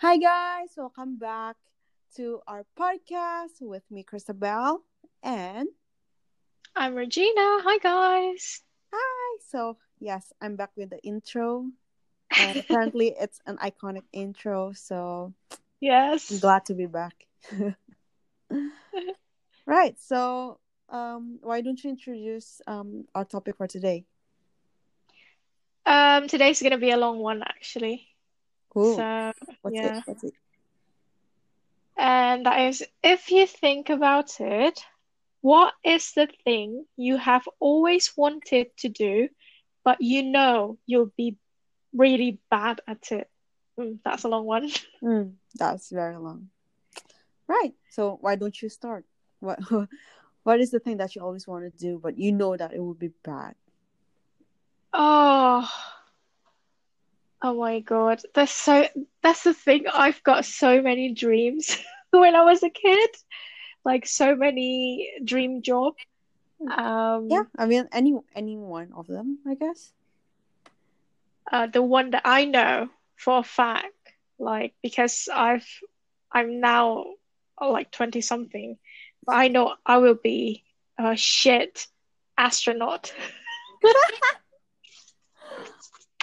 Hi, guys. Welcome back to our podcast with me, Christabel. And I'm Regina. Hi, guys. hi. So, yes, I'm back with the intro. And apparently, it's an iconic intro. So, yes, I'm glad to be back. right. So, um, why don't you introduce um, our topic for today? Um, today's gonna be a long one, actually. Cool. So, What's yeah. it? What's it? And that is, if you think about it, what is the thing you have always wanted to do, but you know you'll be really bad at it? Mm, that's a long one. Mm, that's very long. Right. So, why don't you start? What What is the thing that you always want to do, but you know that it will be bad? Oh, oh my God. That's so, that's the thing. I've got so many dreams when I was a kid, like so many dream job. Um, Yeah, I mean any any one of them, I guess. uh, the one that I know for a fact, like because I've I'm now uh, like 20 something, but I know I will be a shit astronaut.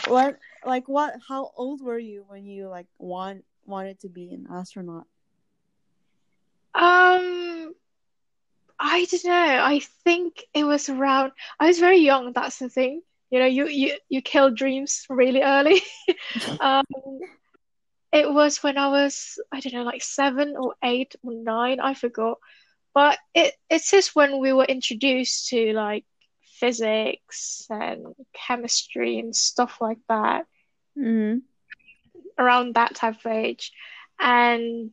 What like what how old were you when you like want wanted to be an astronaut? Um, I don't know. I think it was around I was very young, that's the thing. You know, you you you kill dreams really early. Um, it was when I was, I don't know, like seven or eight or nine, I forgot. But it it's just when we were introduced to like physics and chemistry and stuff like that Mm-hmm. around that type of age. And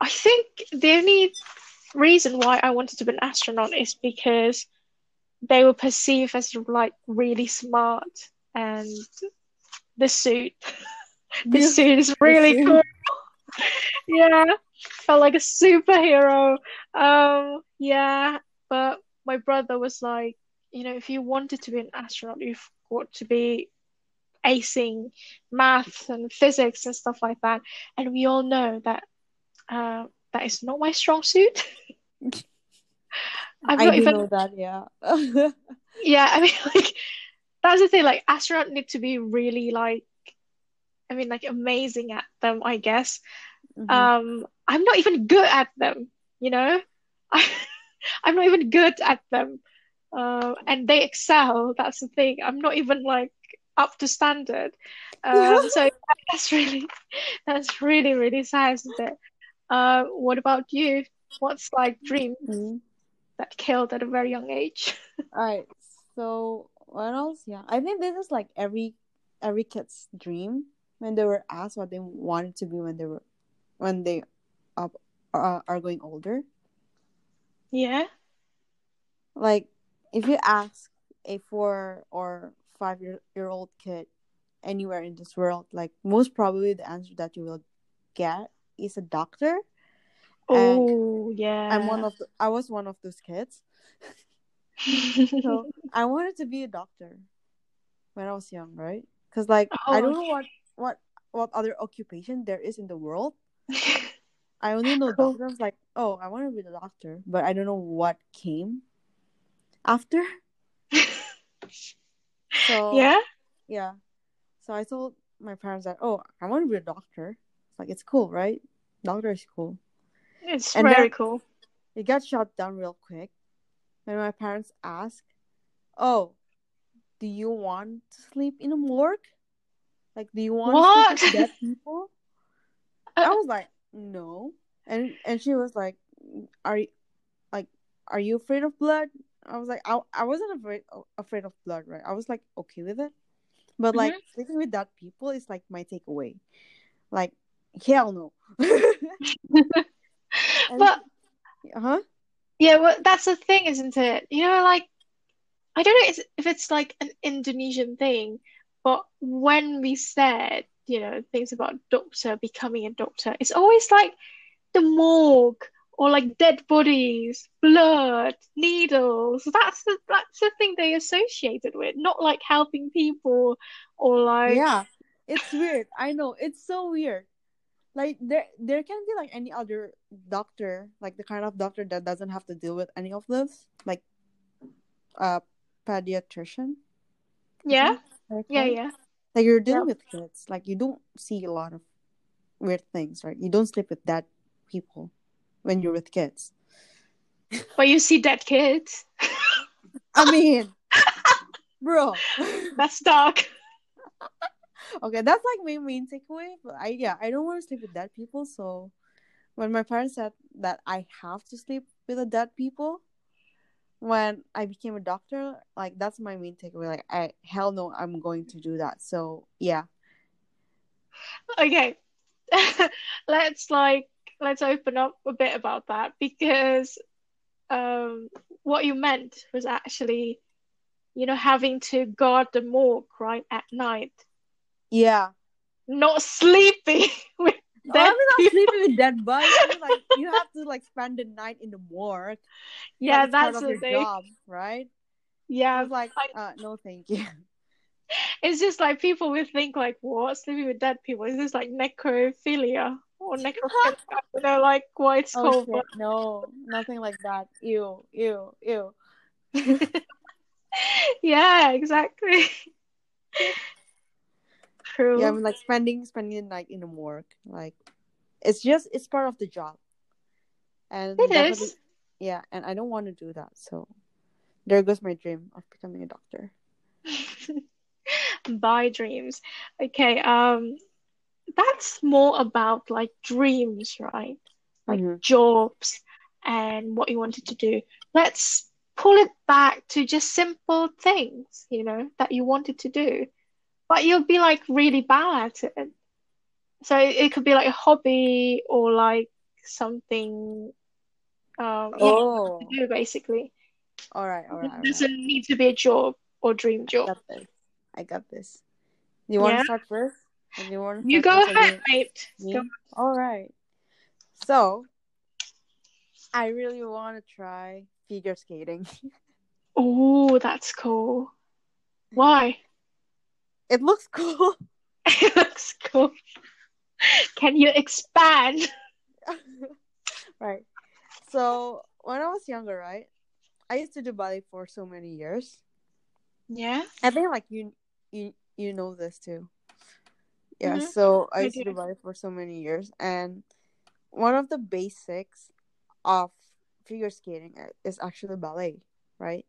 I think the only reason why I wanted to be an astronaut is because they were perceived as like really smart and the suit the suit is really suit. cool. Yeah, felt like a superhero. Um, yeah, but my brother was like, you know, if you wanted to be an astronaut, you've got to be acing maths and physics and stuff like that. And we all know that uh, that is not my strong suit. I'm not do even, know that, yeah. yeah, I mean, like, that's the thing, like, astronauts need to be really, like, I mean, like, amazing at them, I guess. Mhm. Um, I'm not even good at them, you know? I, I'm not even good at them. Uh, and they excel, that's the thing. I'm not even, like, up to standard. Um, so that's really, that's really, really sad, isn't it? Uh, what about you? What's like dream Mhm. that killed at a very young age? All right. So what else? Yeah, I think this is like every every kid's dream when they were asked what they wanted to be when they were when they up uh, are going older. Yeah. Like if you ask a four or five year, year old kid anywhere in this world, like most probably the answer that you will get is a doctor. And Oh, yeah. I'm one of the, I was one of those kids. So I wanted to be a doctor when I was young, right? Because like I oh, don't Oh, know what what what other occupation there is in the world. I only know cool. doctor. I was like, oh, I want to be the doctor, but I don't know what came after. So Yeah. yeah, so I told my parents that, oh, I want to be a doctor. It's like it's cool, right? Doctor is cool. It's And very cool. it got shut down real quick when my parents asked, oh, do you want to sleep in a morgue? Like, do you want to sleep with dead people? I Uh, was like, no. And and she was like, are you like, are you afraid of blood? I was like, I, I wasn't afraid afraid of blood, right? I was like okay with it, but like mhm. sleeping with dead people is like my takeaway. Like, hell no. But huh? yeah, well, that's the thing, isn't it? You know, like I don't know if if it's like an Indonesian thing, but when we said, you know, things about doctor becoming a doctor, it's always like the morgue or like dead bodies, blood, needles. That's the that's the thing they associated with, not like helping people or like Yeah, it's weird. I know it's so weird. like there there can be like any other doctor like the kind of doctor that doesn't have to deal with any of this like a pediatrician Yeah. like Yeah, yeah. like you're dealing with kids like you don't see a lot of weird things right you don't sleep with dead people when you're with kids But you see dead kids. i mean bro That's dark. okay that's like my main takeaway but i yeah i don't want to sleep with dead people so when my parents said that i have to sleep with the dead people when i became a doctor like that's my main takeaway like i hell no i'm going to do that so yeah Okay. Let's like let's open up a bit about that because um what you meant was actually you know having to guard the morgue right at night, yeah not sleeping with dead I'm not people. sleeping with dead bodies. I mean, like you have to like spend the night in the morgue. Yeah, Like, it's part that's of the your thing. job, right? I Yeah, was like, I- uh, no, thank you. it's just like people would think like, what? Sleeping with dead people? Is this like necrophilia or don't know like what it's Oh shit, no, nothing like that. Ew, ew, ew. yeah, exactly. True. Yeah, I mean, like spending spending the night in the morgue, like it's just it's part of the job, and It is. Yeah, and I don't want to do that. So there goes my dream of becoming a doctor. Bye dreams. Okay, um, that's more about like dreams, right? Like Mhm. jobs and what you wanted to do. Let's pull it back to just simple things, you know, that you wanted to do, but you'll be like really bad at it. So it, it could be like a hobby or like something, um, Oh, to do basically. all right, all right, It doesn't need to be a job or dream I job. got this. I got this. You want Yeah. to start first? You want to You start go ahead, mate. Go. All right. So, I really want to try figure skating. Oh, that's cool. Why? it looks cool. It looks cool. Can you expand? right. So, when I was younger, right, I used to do ballet for so many years. Yeah. I think like you you you know this too. Yeah, Mhm. so I I used to do. do ballet for so many years and one of the basics of figure skating is actually ballet, right?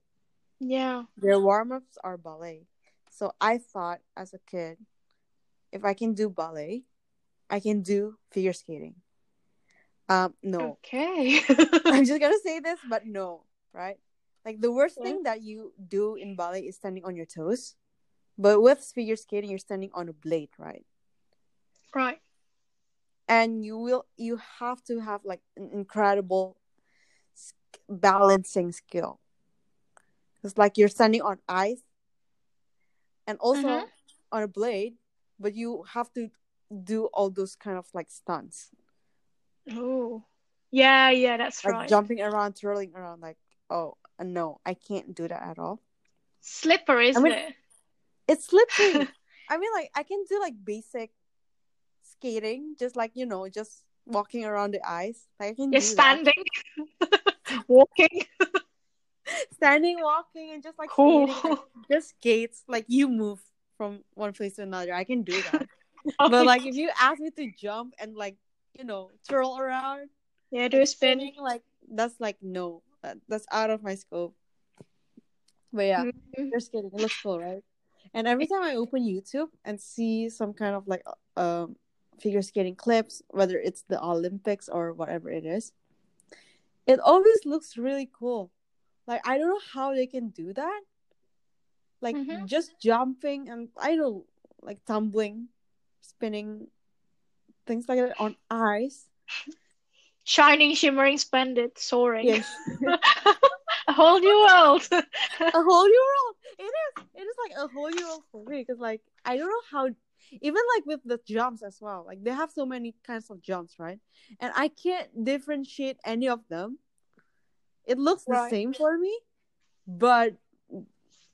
Yeah. Their warm-ups are ballet. So I thought as a kid if I can do ballet, I can do figure skating. Um no. Okay. I'm just going to say this but no, right? Like the worst Yeah. thing that you do in ballet is standing on your toes. But with figure skating you're standing on a blade, right? Right. and you will you have to have like an incredible sk- balancing skill it's like you're standing on ice and also Mhm. on a blade but you have to do all those kind of like stunts Oh. Yeah, yeah, that's like right. jumping around twirling around like oh no i can't do that at all Slippery, isn't mean- it? it's slippery i mean like i can do like basic skating just like you know just walking around the ice like i can You're standing, walking. standing, walking, and just like Cool. skating, like, just skates. Like you move from one place to another. I can do that. but like if you ask me to jump and like you know twirl around, yeah, do a spin. spinning, like that's like no, that, that's out of my scope. But yeah, Mhm. figure skating. It looks cool, right? And every time I open YouTube and see some kind of like um figure skating clips, whether it's the Olympics or whatever it is, it always looks really cool. Like I don't know how they can do that. Like Mhm. just jumping and I don't like tumbling, spinning, things like that on ice. Shining, shimmering, splendid, soaring. Yes. A whole new world. a whole new world. It is. It is like a whole new world for me because like I don't know how. Even like with the jumps as well, like they have so many kinds of jumps, right? And I can't differentiate any of them. It looks the same for me, but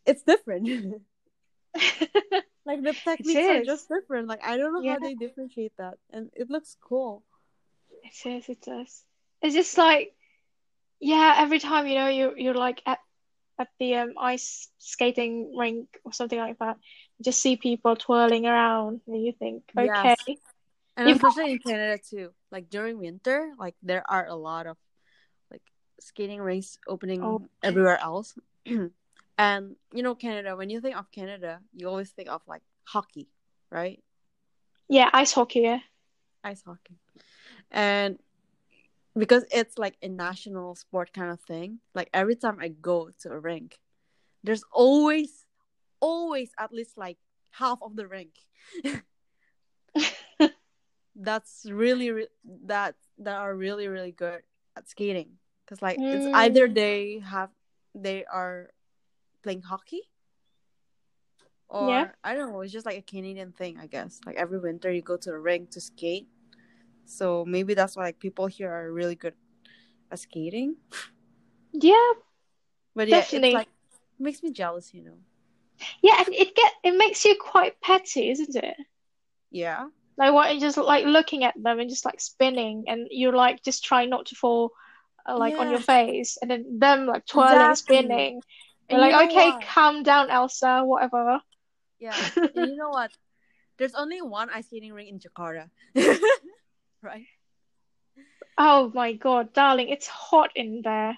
it's different. Like the techniques are just different. Like I don't know Yeah. how they differentiate that, and it looks cool. It is, it does. It's just like, yeah, every time you know you you're like at at the um ice skating rink or something like that, just see people twirling around, and you think, okay, Yes. And especially in Canada too. Like during winter, like there are a lot of like skating rinks opening Oh. everywhere else. and you know Canada, when you think of Canada, you always think of like hockey, right? yeah, ice hockey, yeah. Ice hockey. And because it's like a national sport kind of thing, like every time I go to a rink, there's always always at least like half of the rink. that's really re- that that are really really good at skating because like it's Mm. either they have they are playing hockey or Yeah. I don't know it's just like a Canadian thing I guess like every winter you go to a rink to skate so maybe that's why like people here are really good at skating Yeah, but yeah Definitely. it's like makes me jealous you know yeah, and it get it makes you quite petty, isn't it? yeah Like what you just like looking at them and just like spinning, and you're like just trying not to fall uh, like on your face, and then them like twirling, Exactly. spinning. And You're you like, okay, what? calm down, Elsa, whatever. Yeah, you know what? There's only one ice skating rink in Jakarta, right? Oh my God, darling, it's hot in there.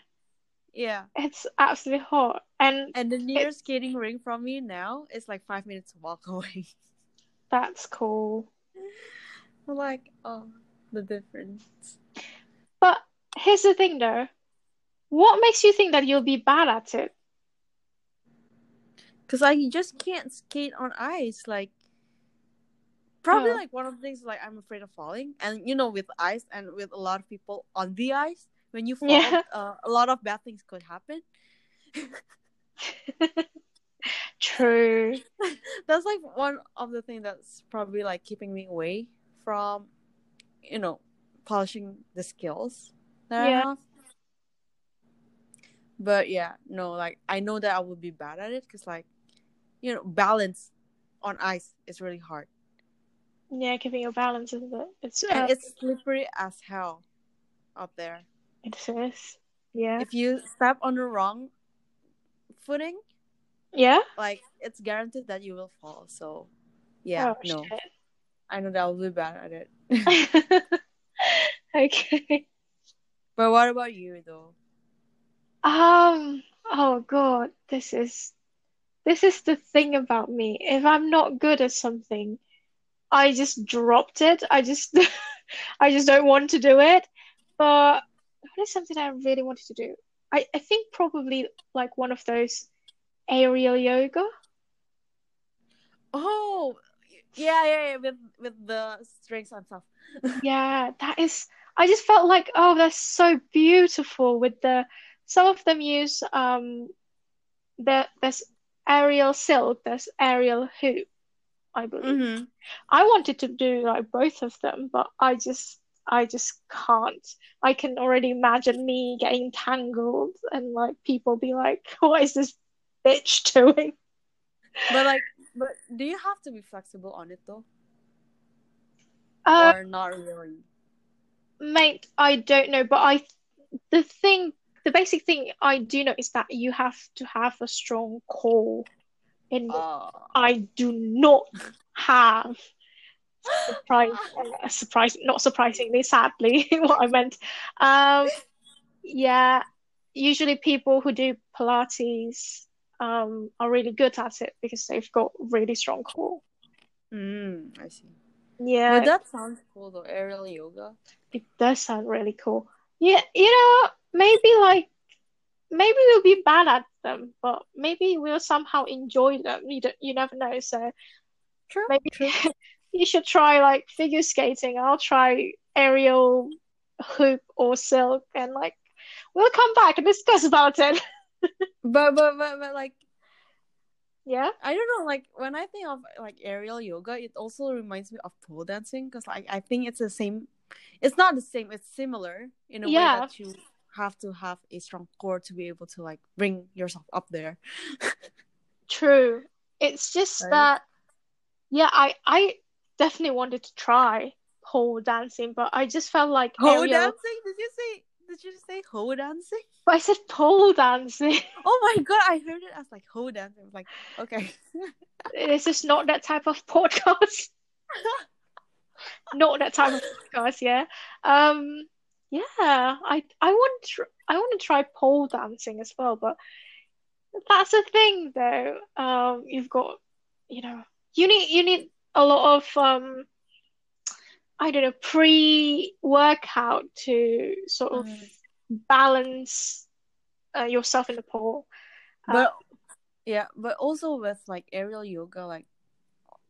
Yeah, It's absolutely hot, and and the nearest skating rink from me now is like five minutes walk away. that's cool. I'm like, oh, the difference. But here's the thing, though. What makes you think that you'll be bad at it? Cause I just can't skate on ice. Like, probably Oh. like one of the things like I'm afraid of falling, and you know, with ice and with a lot of people on the ice, when you fall, Yeah. uh, a lot of bad things could happen. True. that's like one of the things that's probably like keeping me away from you know polishing the skills that Yeah. I have. But yeah, no, like I know that I would be bad at it because like you know balance on ice is really hard Yeah, keeping your balance, isn't it? It's and uh, it's slippery as hell out there. It is. Yeah. If you step on the wrong footing, Yeah? like it's guaranteed that you will fall. So yeah, Oh, no, shit. I know that I will be bad at it. Okay. but what about you though? Um, oh God, this is this is the thing about me. If I'm not good at something, I just dropped it. I just I just don't want to do it. But what is something I really wanted to do? I, I think probably like one of those aerial yoga. Oh, yeah, yeah, yeah, with with the strings and stuff. Yeah, that is. I just felt like, oh, that's so beautiful with the. Some of them use um, the there's aerial silk, there's aerial hoop, I believe. Mm-hmm. I wanted to do like both of them, but I just I just can't. I can already imagine me getting tangled and like people be like, what is this bitch doing? But like, but do you have to be flexible on it though, Uh, or not really? Mate, I don't know, but I the thing the basic thing I do know is that you have to have a strong core in Oh. I do not have surprise uh, surprise not surprisingly sadly what I meant um yeah usually people who do Pilates um are really good at it because they've got really strong core Mm, I see. yeah But that sounds cool though, aerial yoga. It does sound really cool. Yeah, you know, maybe like maybe we'll be bad at them, but maybe we'll somehow enjoy them. You don't, you never know. So True. maybe True. you should try like figure skating. I'll try aerial hoop or silk, and like we'll come back and discuss about it. But but but but like Yeah. I don't know, like when I think of like aerial yoga, it also reminds me of pole dancing because like I think it's the same. It's not the same. It's similar in a way Yeah. that you have to have a strong core to be able to like bring yourself up there. True. It's just Right. that yeah, I I definitely wanted to try pole dancing, but I just felt like Hoe Ariel. dancing? Did you say? Did you say pole dancing? But I said pole dancing. Oh my god! I heard it as like hoe dancing. I was like, okay. This is not that type of podcast. not that type of podcast. Yeah. Um. Yeah. I I want to I want to try pole dancing as well, but that's the thing though. Um. You've got you know you need you need a lot of um. I don't know pre-workout to sort of Mm. balance uh, yourself in the pole. Uh, But yeah, but also with like aerial yoga, like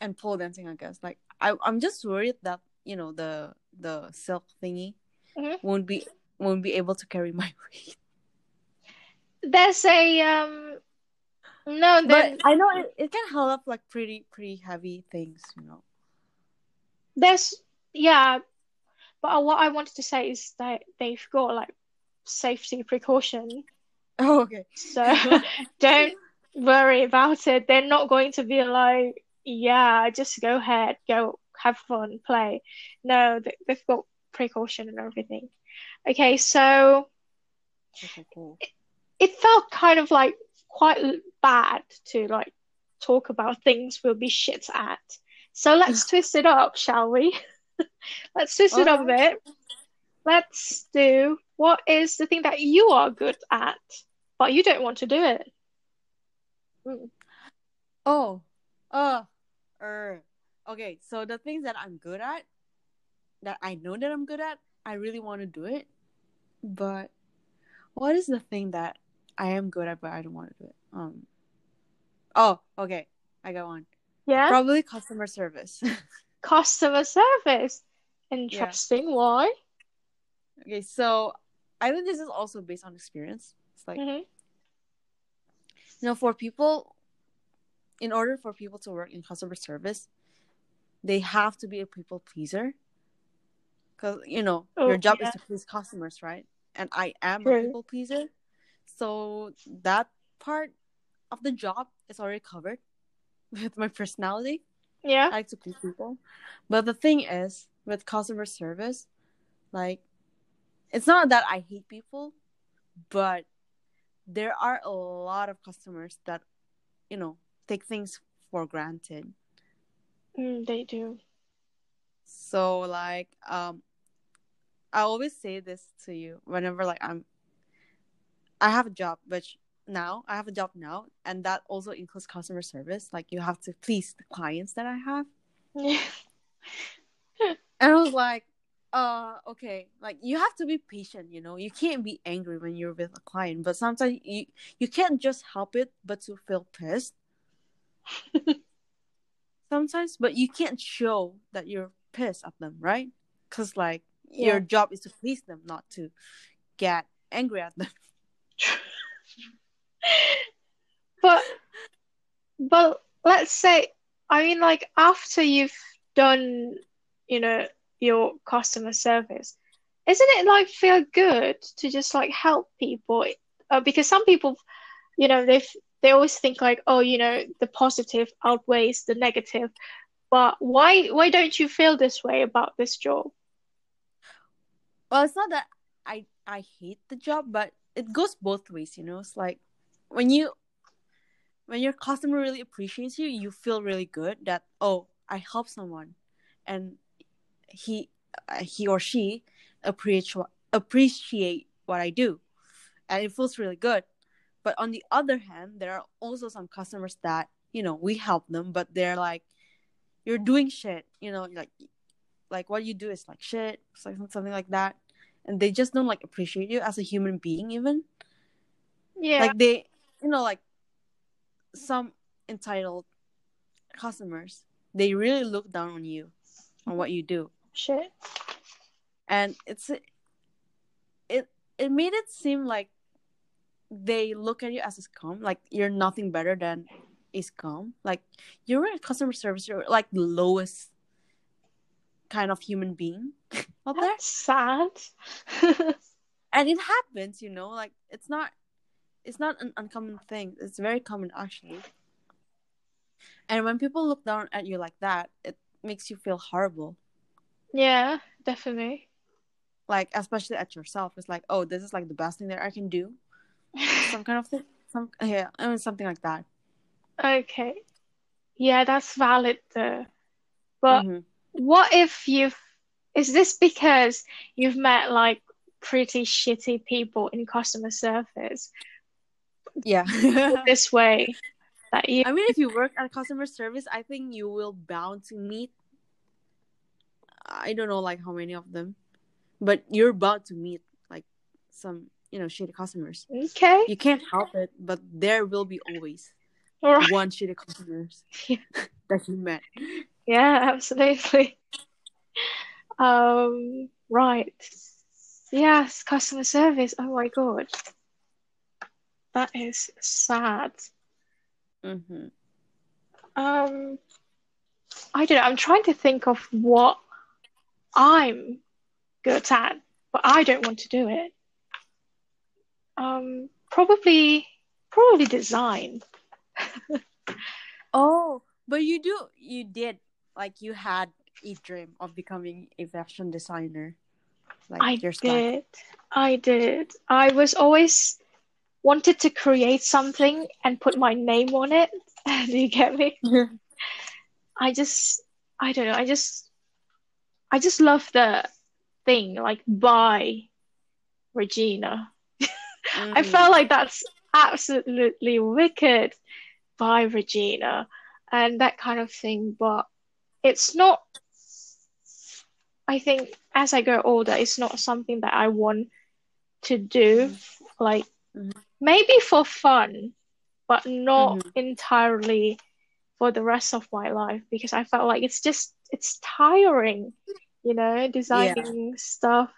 and pole dancing, I guess. Like I, I'm just worried that you know the the silk thingy Mhm. won't be won't be able to carry my weight. There's a um. No, But I know it, it can hold up like pretty pretty heavy things, you know. there's yeah, but what I wanted to say is that they've got like safety precaution, Oh, okay. so don't worry about it. They're not going to be like, yeah, just go ahead, go have fun, play. No, they, they've got precaution and everything. Okay, so Okay, cool. it felt kind of like quite bad to like talk about things we'll be shit at. So let's twist it up, shall we? Let's twist it up a bit. Let's do what is the thing that you are good at, but you don't want to do it. Mm. Oh, uh, er. Okay, so the things that I'm good at, that I know that I'm good at, I really want to do it. But what is the thing that I am good at but I don't want to do it? Um. Oh, okay. I got one. Yeah, Probably customer service. customer service. Interesting. Why? okay, so I think this is also based on experience. It's like Mhm. you know, for people, in order for people to work in customer service, they have to be a people pleaser. Because, you know, Oh, your job yeah. is to please customers, right? And I am True. a people pleaser. So that part of the job is already covered with my personality. Yeah. I like to please people. But the thing is, with customer service, like, it's not that I hate people, but there are a lot of customers that, you know, take things for granted. Mm, they do. So, like, um, I always say this to you whenever, like, I'm, I have a job, which now I have a job now, and that also includes customer service. Like, you have to please the clients that I have. And I was like, uh, okay, like you have to be patient, you know. You can't be angry when you're with a client, but sometimes you you can't just help it but to feel pissed. sometimes, but you can't show that you're pissed at them, right? Cuz like Yeah. your job is to please them, not to get angry at them. But but let's say I mean like after you've done, you know, your customer service, isn't it like feel good to just like help people? Uh, because some people, you know, they they always think like, oh, you know, the positive outweighs the negative. But why why don't you feel this way about this job? Well, it's not that I I hate the job, but it goes both ways, you know. It's like when you when your customer really appreciates you, you feel really good that oh, I helped someone, and he uh, he or she appreciate appreciate what I do, and it feels really good. But on the other hand, there are also some customers that you know we help them, but they're like, you're doing shit, you know, like like what you do is like shit, something like that, and they just don't like appreciate you as a human being even Yeah. like they you know like some entitled customers they really look down on you on what you do Shit. and it's it it made it seem like they look at you as a scum like you're nothing better than a scum like you're a customer service you're like the lowest kind of human being out there That's sad. and it happens you know like it's not it's not an uncommon thing it's very common actually And when people look down at you like that, it makes you feel horrible. Yeah, definitely. Like especially at yourself. It's like, oh, this is like the best thing that I can do. Some kind of thing. Some yeah, I mean something like that. Okay. Yeah, that's valid though. But Mhm. What if you've, is this because you've met like pretty shitty people in customer service Yeah. this way that you, I mean, if you work at customer service, I think you will bound to meet. I don't know, like how many of them, but you're bound to meet like some, you know, shitty customers. okay? You can't help it, but there will be always right. one shitty customers Yeah. that you met. Yeah, absolutely. Um, right. Yes, customer service. Oh my God. That is sad. Mm-hmm. Um, I don't know. I'm trying to think of what I'm good at, but I don't want to do it. Um, probably, probably design. Oh, but you do, you did, like you had a dream of becoming a fashion designer, like I your style. did. I did. I was always wanted to create something and put my name on it. Do you get me? I just, I don't know. I just, I just love the thing like by Regina. I Mhm. felt like that's absolutely wicked by Regina and that kind of thing, but it's not, I think as I grow older, it's not something that I want to do. Like Mhm. maybe for fun, but not Mhm. entirely for the rest of my life because I felt like it's just, it's tiring, you know, designing stuff.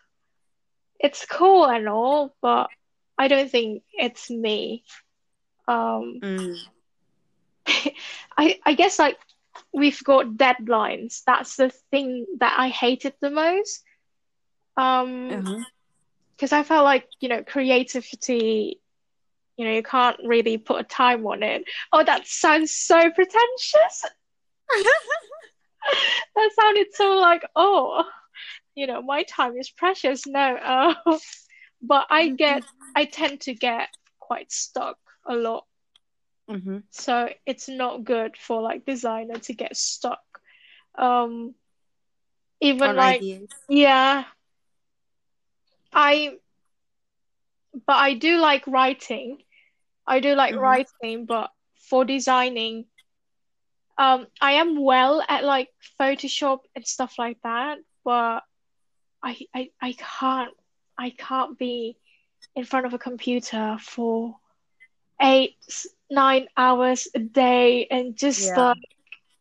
It's cool and all, but I don't think it's me. Um, Mm. I I guess like we've got deadlines. That's the thing that I hated the most. Um, because I felt like, you know, creativity, you know, you can't really put a time on it. Oh, that sounds so pretentious. That sounded so like, oh, you know, my time is precious. No, uh, but I get, I tend to get quite stuck a lot. Mm-hmm. So it's not good for like designer to get stuck. Um, even On like, ideas. yeah, I, but I do like writing. I do like Mhm. writing, but for designing, um, I am well at like Photoshop and stuff like that, but I, I, I can't, I can't be in front of a computer for eight, nine hours a day and just Yeah. like,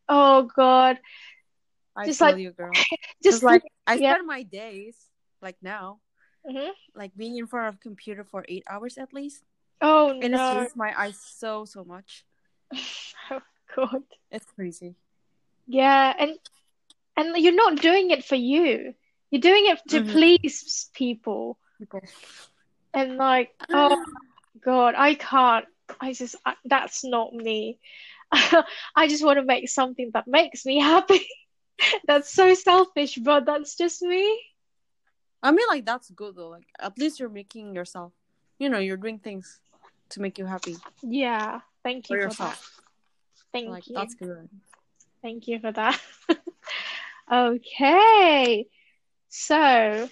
oh God, I just like- you, girl. just like I yeah. spend my days like now, Mhm. like being in front of a computer for eight hours at least, Oh and no, strains my eyes so so much. oh God. It's crazy. Yeah, and and you're not doing it for you. You're doing it to Mhm. please people. People. And like, oh God, I can't. I just I, that's not me. I just want to make something that makes me happy. That's so selfish, but that's just me. I mean, like that's good though. Like at least you're making yourself. You know, you're doing things to make you happy Yeah, thank you for that. Thank Like you. that's good. Thank you for that. Okay. So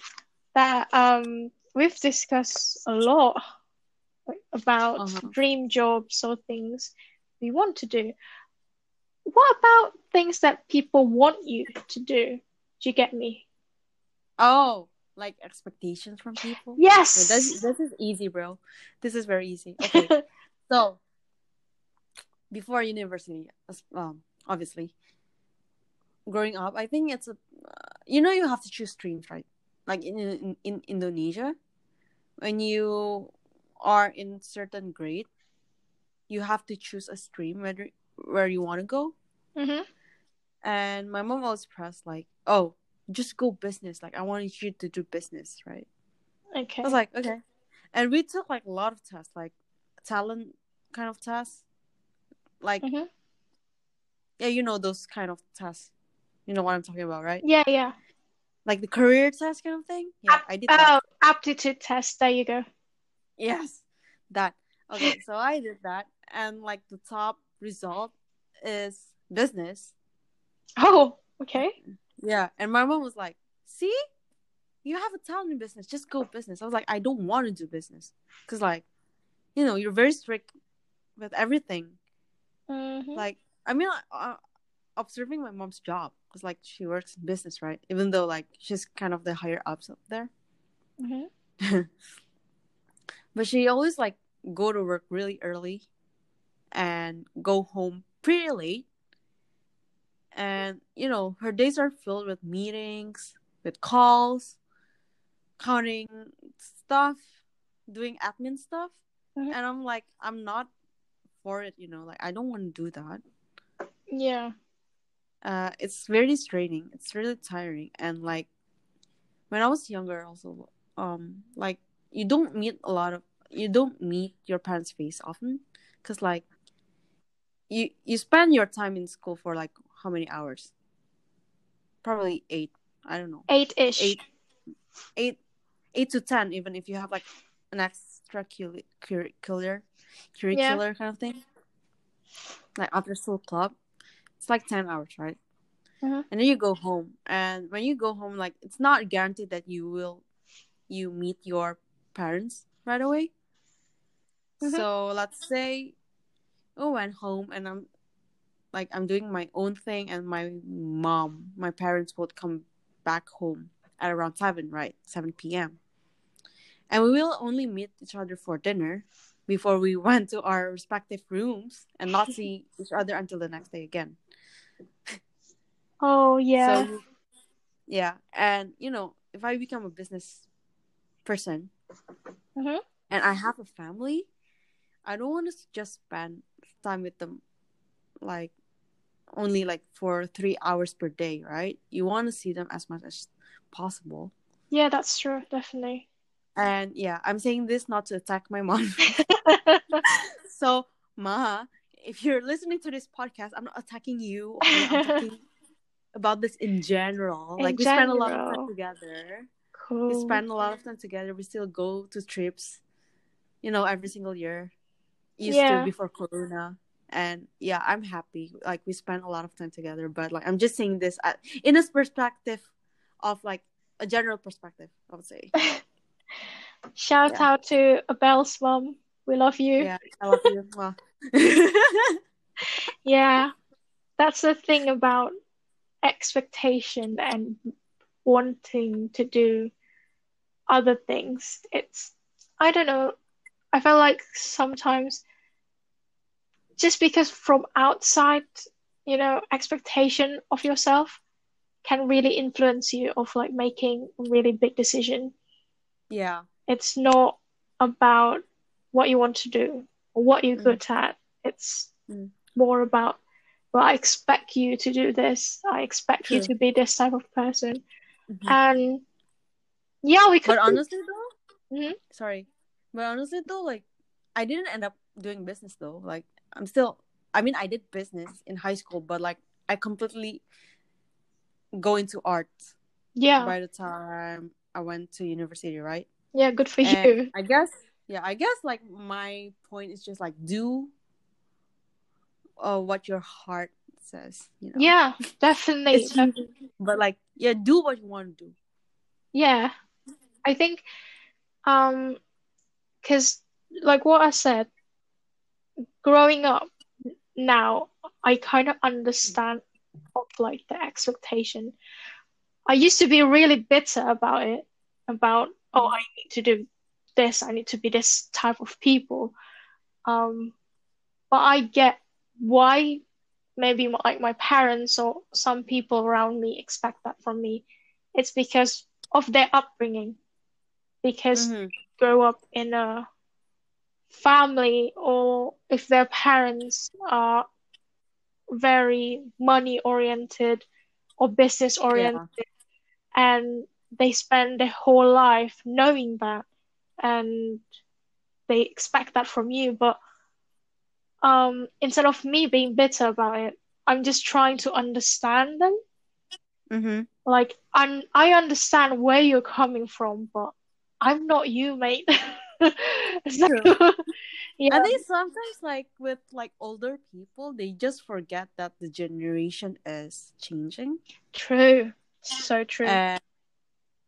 that um we've discussed a lot about Uh-huh. dream jobs or things we want to do. What about things that people want you to do? Do you get me? Oh, like expectations from people. Yes. Yeah, this, this is easy, bro. This is very easy. Okay, so before university, um, obviously, growing up, I think it's a, uh, you know, you have to choose streams, right? Like in, in in Indonesia, when you are in certain grade, you have to choose a stream whether where you want to go. hmm And my mom always pressed like, "Oh, just go business. Like I wanted you to do business, right?" Okay. I was like, okay. And we took like a lot of tests, like talent kind of tests. Like Mhm. yeah, you know those kind of tests. You know what I'm talking about, right? Yeah, yeah. Like the career test kind of thing. Yeah, I did that. Oh, aptitude test. There you go. Yes, that. Okay, so I did that, and like the top result is business. Oh, okay. Yeah, and my mom was like, "See, you have a talent in business. Just go business." I was like, "I don't want to do business because, like, you know, you're very strict with everything. Mhm. Like, I mean, uh, observing my mom's job because, like, she works in business, right? Even though, like, she's kind of the higher ups up there, Mhm. but she always like go to work really early and go home pretty late. And you know, her days are filled with meetings, with calls, counting stuff, doing admin stuff. Mhm. And I'm like, I'm not for it, you know, like I don't want to do that. Yeah. Uh it's very straining. It's really tiring. And like when I was younger also, um, like you don't meet a lot of you don't meet your parents' face often because like you you spend your time in school for like how many hours? Probably eight i don't know. Eight ish. eight eight eight to ten even if you have like an extra curricular curricular kind of thing. Like after school club it's like 10 hours right? Mhm. and then you go home and when you go home like it's not guaranteed that you will you meet your parents right away Mhm. so let's say I went home and I'm like I'm doing my own thing and my mom, my parents would come back home at around seven, right? Seven PM. And we will only meet each other for dinner before we went to our respective rooms and not see each other until the next day again. Oh yeah. So yeah, and you know, if I become a business person Mhm. and I have a family, I don't want to just spend time with them like only like for three hours per day, right? You want to see them as much as possible. Yeah, that's true. Definitely. And yeah, I'm saying this not to attack my mom. so, Ma, if you're listening to this podcast, I'm not attacking you. I'm talking about this in general. In like we spend a lot of time together. Cool. We oh, spend a lot of time together. We still go to trips, you know, every single year. Used Yeah. to before Corona. And yeah, I'm happy. Like we spend a lot of time together. But like I'm just saying this at, in a perspective of like a general perspective, I would say. Shout Yeah. out to Abel's mom. We love you. Yeah, I love you. Mwah. Yeah, that's the thing about expectation and wanting to do other things. It's, I don't know, I feel like sometimes just because from outside, you know, expectation of yourself can really influence you of like making a really big decision. yeah, It's not about what you want to do or what you're Mm. good at. It's Mm. more about, well, I expect you to do this. I expect you to be this type of person. Mhm. And yeah, we could. But honestly though, Mhm. sorry, but honestly though, like I didn't end up doing business though. Like I'm still, I mean, I did business in high school, but like I completely go into art yeah, by the time I went to university, right? yeah, good for And you. I guess, yeah, I guess like my point is just like do uh, what your heart says, you know. Yeah, definitely. But like yeah, do what you want to do. Yeah, I think, um, because like what I said, growing up now, I kind of understand of like the expectation. I used to be really bitter about it, about oh, I need to do this, I need to be this type of people. Um, but I get why maybe like my parents or some people around me expect that from me. It's because of their upbringing, because Mhm. grow up in a family or if their parents are very money oriented or business oriented and they spend their whole life knowing that and they expect that from you but um instead of me being bitter about it I'm just trying to understand them. Mm-hmm. Like I'm, I understand where you're coming from, but I'm not you, mate. So, yeah, I think sometimes like with like older people, they just forget that the generation is changing. true. So true. And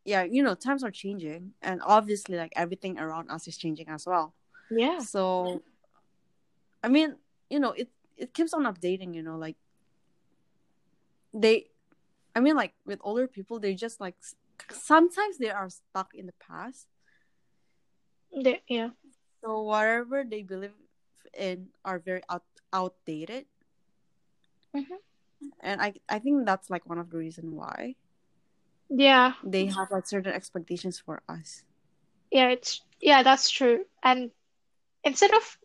yeah, you know, times are changing and obviously like everything around us is changing as well. Yeah. So I mean, you know, it it keeps on updating, you know, like they I mean like with older people, they just like sometimes they are stuck in the past. The- yeah. So whatever they believe in are very out, outdated. Mhm. And I I think that's like one of the reason why Yeah. they have like certain expectations for us. Yeah, it's yeah, that's true. And instead of,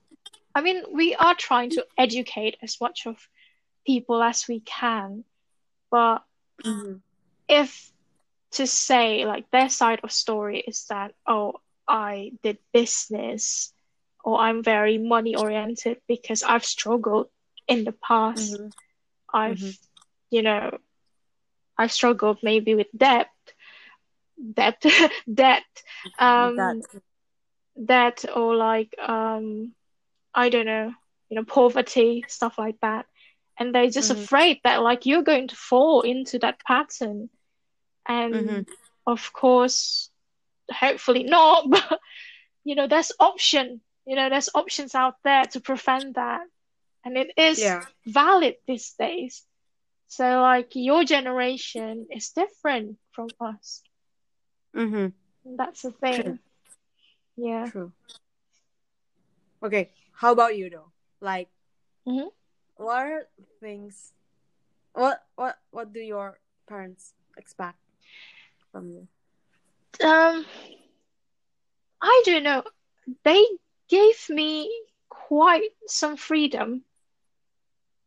I mean, we are trying to educate as much of people as we can, but Mm-hmm. if to say like their side of story is that, oh, I did business or I'm very money oriented because I've struggled in the past. Mm-hmm. I've, Mhm. you know, I've struggled maybe with debt, debt, debt, um, that debt or like um I don't know, you know, poverty, stuff like that. And they're just Mhm. afraid that like you're going to fall into that pattern. And Mhm. of course, hopefully not, but you know, there's option, you know, there's options out there to prevent that. And it is yeah. valid these days. So like your generation is different from us. Mm-hmm. That's the thing. True. Yeah. True. Okay, how about you though? Like, mm-hmm. what are things? What what what do your parents expect from you? Um, I don't know. They gave me quite some freedom,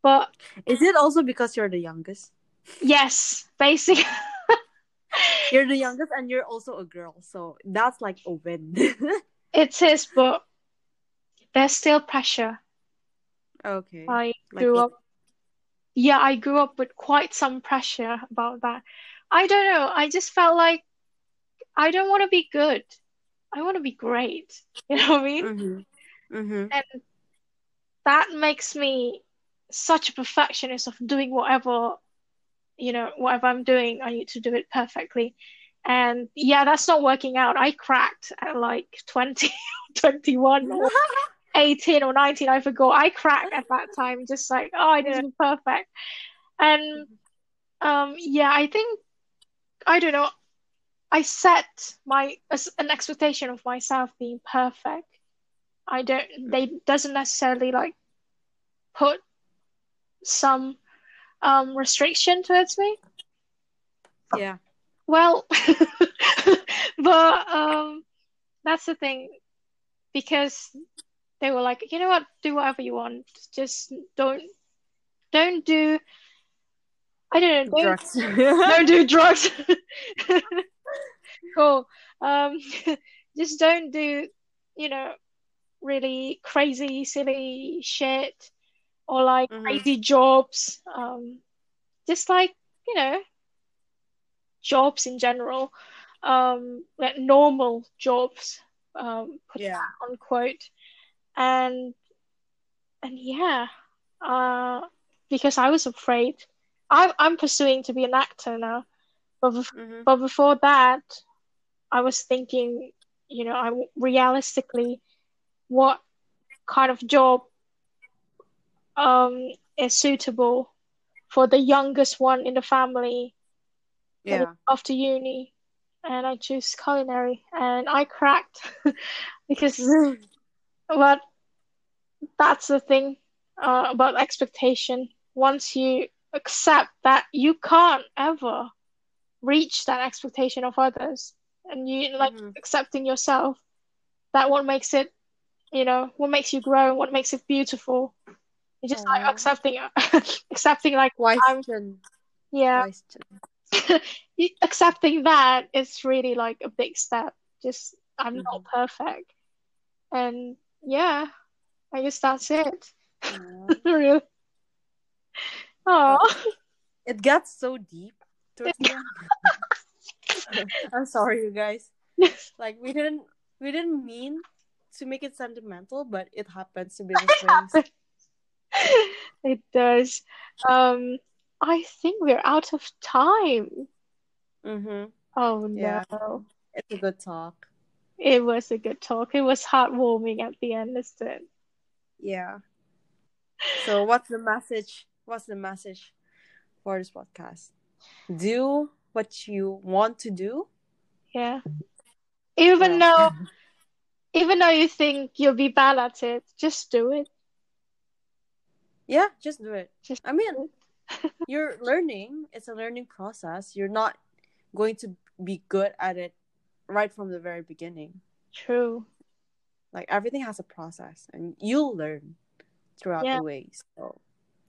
but Is it also because you're the youngest? yes, basically, You're the youngest, and you're also a girl, so that's like a win. it is, but there's still pressure. okay. I Like grew it- up, yeah, I grew up with quite some pressure about that. I don't know. I just felt like I don't want to be good. I want to be great. You know what I mean? Mhm. Mhm. And that makes me such a perfectionist of doing whatever, you know, whatever I'm doing, I need to do it perfectly. And yeah, that's not working out. I cracked at like 20, 21 or 18 or 19, I forgot. I cracked at that time, just like, oh, I be perfect. And um, yeah, I think, I don't know, I set my as an expectation of myself being perfect. I don't, they doesn't necessarily like put some um restriction towards me. Yeah. Well, but um, that's the thing because they were like, you know what, do whatever you want. Just don't, don't do. I don't know. Don't, Drugs. don't do drugs. Cool. Um, just don't do, you know, really crazy, silly shit or like Mhm. crazy jobs. Um, just like, you know, jobs in general. Um, like normal jobs. Um, put yeah. on. And and yeah, uh, because I was afraid. I'm I'm pursuing to be an actor now, but bef- Mhm. but before that, I was thinking, you know, I realistically, what kind of job um is suitable for the youngest one in the family Yeah. after uni, and I choose culinary, and I cracked because, but that's the thing uh, about expectation. Once you accept that you can't ever reach that expectation of others, and you like Mhm. accepting yourself, that what makes it, you know, what makes you grow, what makes it beautiful. You just like Aw. accepting, accepting like I'm, yeah, accepting that is really like a big step. Just I'm Mm-hmm. not perfect, and yeah, I guess that's it. Aw. Really. Oh, It got so deep towards the end. I'm sorry, you guys. Like we didn't we didn't mean to make it sentimental, but it happens to be the way. it does. Um, I think we're out of time. Mm-hmm. Oh no! Yeah. It's a good talk. It was a good talk. It was heartwarming at the end, isn't it? Yeah. So what's the message? What's the message for this podcast? Do what you want to do. Yeah. Even Well, though even though you think you'll be bad at it, just do it. yeah, just do it. Just I mean, you're learning. It's a learning process. You're not going to be good at it right from the very beginning. True. Like everything has a process, and you'll learn throughout Yeah. the way. So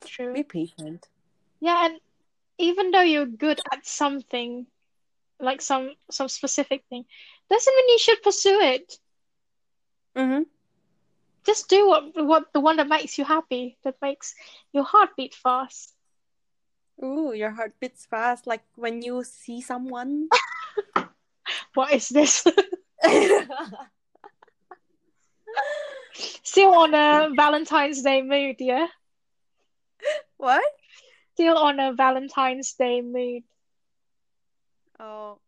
True. be patient. Yeah, and even though you're good at something, like some some specific thing, doesn't mean you should pursue it. Mm-hmm. Just do what what the one that makes you happy, that makes your heart beat fast. Ooh, your heart beats fast, like when you see someone. What is this? Still on a Valentine's Day mood, yeah? What? Still on a Valentine's Day mood. Oh,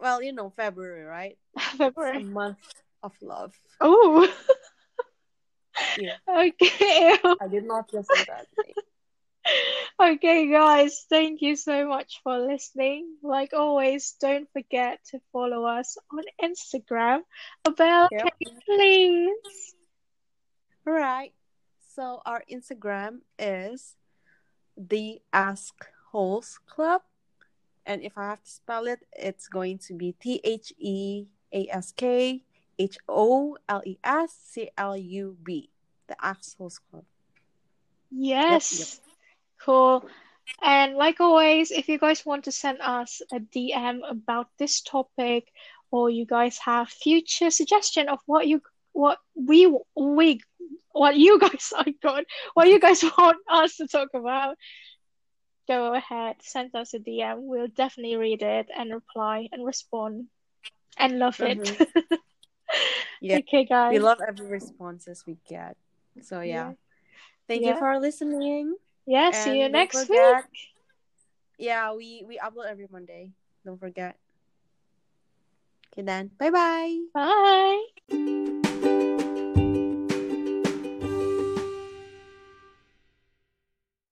well, you know, February, right? It's a February. month of love. Oh, Yeah, okay. I did not just say that. Okay, guys, thank you so much for listening. Like always, don't forget to follow us on Instagram. Abel, Yep. please? All right. So our Instagram is the Ask Holes Club, and if I have to spell it, it's going to be T H E A S K H O L E S C L U B. The Ask Holes Club. Yes. Cool. And like always, if you guys want to send us a DM about this topic, or you guys have future suggestion of what you what we we what you guys oh God, what you guys want us to talk about, go ahead, send us a DM. We'll definitely read it and reply and respond and love it. Mm-hmm. Yeah. Okay, guys. We love every responses we get. So yeah. Yeah. Thank Yeah. you for listening. Yeah, see you next forget- week. Yeah, we we upload every Monday. Don't forget. Okay then. Bye bye. Bye.